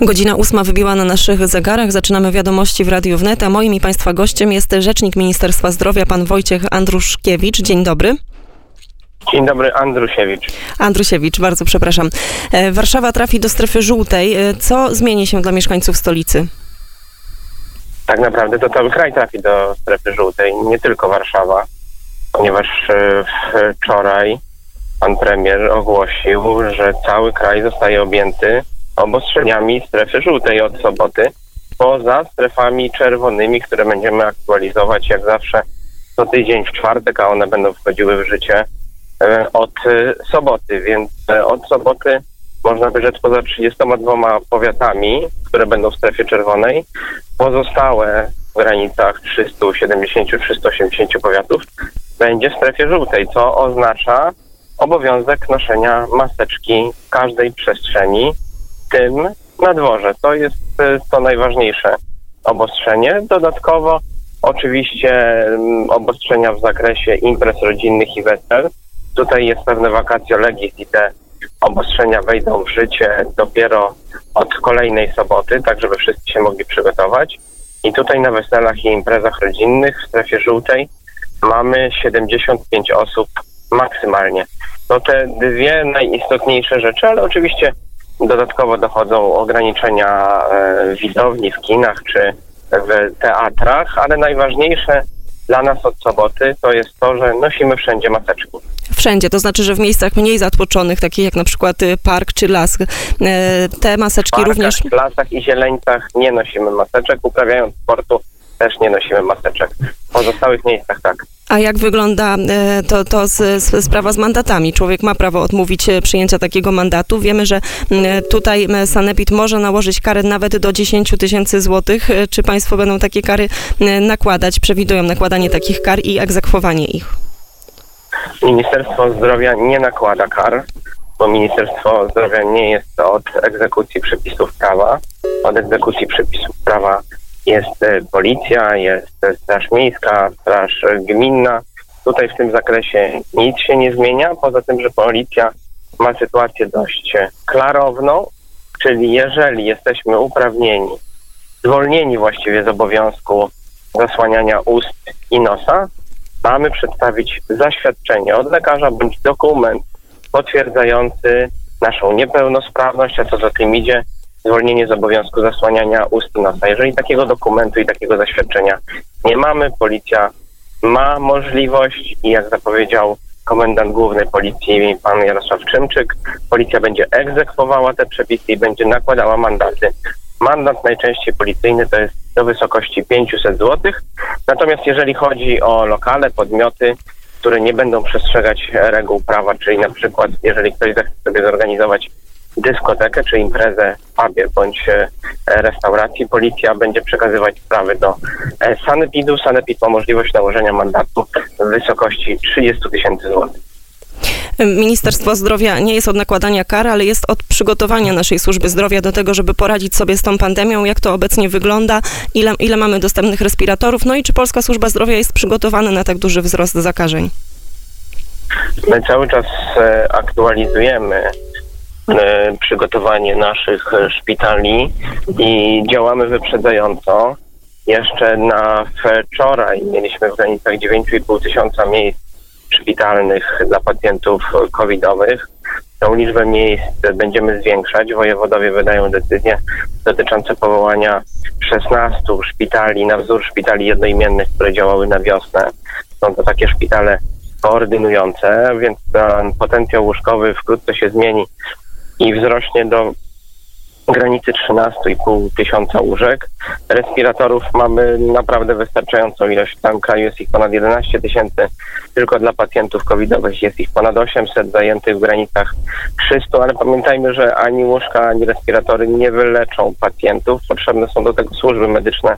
Godzina ósma wybiła na naszych zegarach. Zaczynamy wiadomości w Radiu Wnet, a moim i Państwa gościem jest rzecznik Ministerstwa Zdrowia, pan Wojciech Andruszkiewicz. Dzień dobry. Dzień dobry, Andrusiewicz. Andrusiewicz, bardzo przepraszam. E, Warszawa trafi do strefy żółtej. E, Co zmieni się dla mieszkańców stolicy? Tak naprawdę to cały kraj trafi do strefy żółtej, nie tylko Warszawa, ponieważ e, wczoraj pan premier ogłosił, że cały kraj zostaje objęty obostrzeniami strefy żółtej od soboty, poza strefami czerwonymi, które będziemy aktualizować jak zawsze co tydzień w czwartek, a one będą wchodziły w życie e, od e, soboty, więc e, od soboty można by rzec poza 32 powiatami, które będą w strefie czerwonej, pozostałe w granicach 370-380 powiatów będzie w strefie żółtej, co oznacza obowiązek noszenia maseczki w każdej przestrzeni, tym na dworze. To jest to najważniejsze obostrzenie. Dodatkowo oczywiście mm, obostrzenia w zakresie imprez rodzinnych i wesel. Tutaj jest pewne vacatio legis i te obostrzenia wejdą w życie dopiero od kolejnej soboty, tak żeby wszyscy się mogli przygotować. I tutaj na weselach i imprezach rodzinnych w strefie żółtej mamy 75 osób maksymalnie. To te dwie najistotniejsze rzeczy, ale oczywiście dodatkowo dochodzą ograniczenia e, widowni w kinach czy w teatrach, ale najważniejsze dla nas od soboty to jest to, że nosimy wszędzie maseczki. Wszędzie, to znaczy, że w miejscach mniej zatłoczonych, takich jak na przykład y, park czy las, e, te maseczki parkach, również... w lasach i zieleńcach nie nosimy maseczek, uprawiając sportu też nie nosimy maseczek. W pozostałych miejscach tak. A jak wygląda e, to, to z, z, sprawa z mandatami? Człowiek ma prawo odmówić e, przyjęcia takiego mandatu. Wiemy, że tutaj Sanepid może nałożyć karę nawet do 10 tysięcy złotych. E, Czy państwo będą takie kary nakładać, przewidują nakładanie takich kar i egzekwowanie ich? Ministerstwo Zdrowia nie nakłada kar, bo Ministerstwo Zdrowia nie jest od egzekucji przepisów prawa. Od egzekucji przepisów prawa jest e, policja, jest e, Straż Miejska, Straż Gminna. Tutaj w tym zakresie nic się nie zmienia, poza tym, że policja ma sytuację dość e, klarowną, czyli jeżeli jesteśmy uprawnieni, zwolnieni właściwie z obowiązku zasłaniania ust i nosa, mamy przedstawić zaświadczenie od lekarza bądź dokument potwierdzający naszą niepełnosprawność, a co za tym idzie, zwolnienie z obowiązku zasłaniania ust i nosa. Jeżeli takiego dokumentu i takiego zaświadczenia nie mamy, policja ma możliwość i jak zapowiedział komendant główny policji pan Jarosław Czymczyk, policja będzie egzekwowała te przepisy i będzie nakładała mandaty. Mandat najczęściej policyjny to jest do wysokości 500 zł. Natomiast jeżeli chodzi o lokale, podmioty, które nie będą przestrzegać reguł prawa, czyli na przykład jeżeli ktoś zechce sobie zorganizować dyskotekę czy imprezę w pubie bądź e, restauracji, policja będzie przekazywać sprawy do e, Sanepidu. Sanepid ma możliwość nałożenia mandatu w wysokości 30 tysięcy złotych. Ministerstwo Zdrowia nie jest od nakładania kar, ale jest od przygotowania naszej służby zdrowia do tego, żeby poradzić sobie z tą pandemią, jak to obecnie wygląda, ile, ile mamy dostępnych respiratorów, no i czy Polska Służba Zdrowia jest przygotowana na tak duży wzrost zakażeń? My cały czas e, aktualizujemy przygotowanie naszych e, szpitali i działamy wyprzedzająco. Jeszcze na wczoraj mieliśmy w granicach 9,5 tysiąca miejsc szpitalnych dla pacjentów covidowych. Tą liczbę miejsc będziemy zwiększać. Wojewodowie wydają decyzje dotyczące powołania 16 szpitali na wzór szpitali jednoimiennych, które działały na wiosnę. Są to takie szpitale koordynujące, więc ten potencjał łóżkowy wkrótce się zmieni i wzrośnie do granicy 13,5 tysiąca łóżek. Respiratorów mamy naprawdę wystarczającą ilość. W całym kraju jest ich ponad 11 tysięcy. Tylko dla pacjentów covidowych jest ich ponad 800 zajętych w granicach 300, ale pamiętajmy, że ani łóżka, ani respiratory nie wyleczą pacjentów. Potrzebne są do tego służby medyczne.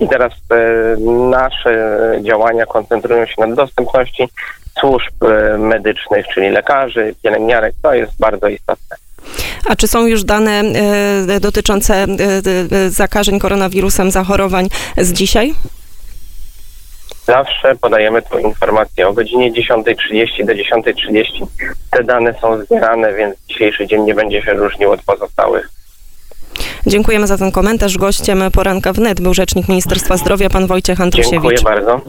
I teraz e, nasze działania koncentrują się na dostępności służb e, medycznych, czyli lekarzy, pielęgniarek. To jest bardzo istotne. A czy są już dane e, dotyczące e, e, zakażeń koronawirusem, zachorowań z dzisiaj? Zawsze podajemy tą informację o godzinie 10.30 do 10.30. Te dane są zbierane, więc dzisiejszy dzień nie będzie się różnił od pozostałych. Dziękujemy za ten komentarz. Gościem poranka wnet był rzecznik Ministerstwa Zdrowia, pan Wojciech Andrusiewicz. Dziękuję bardzo.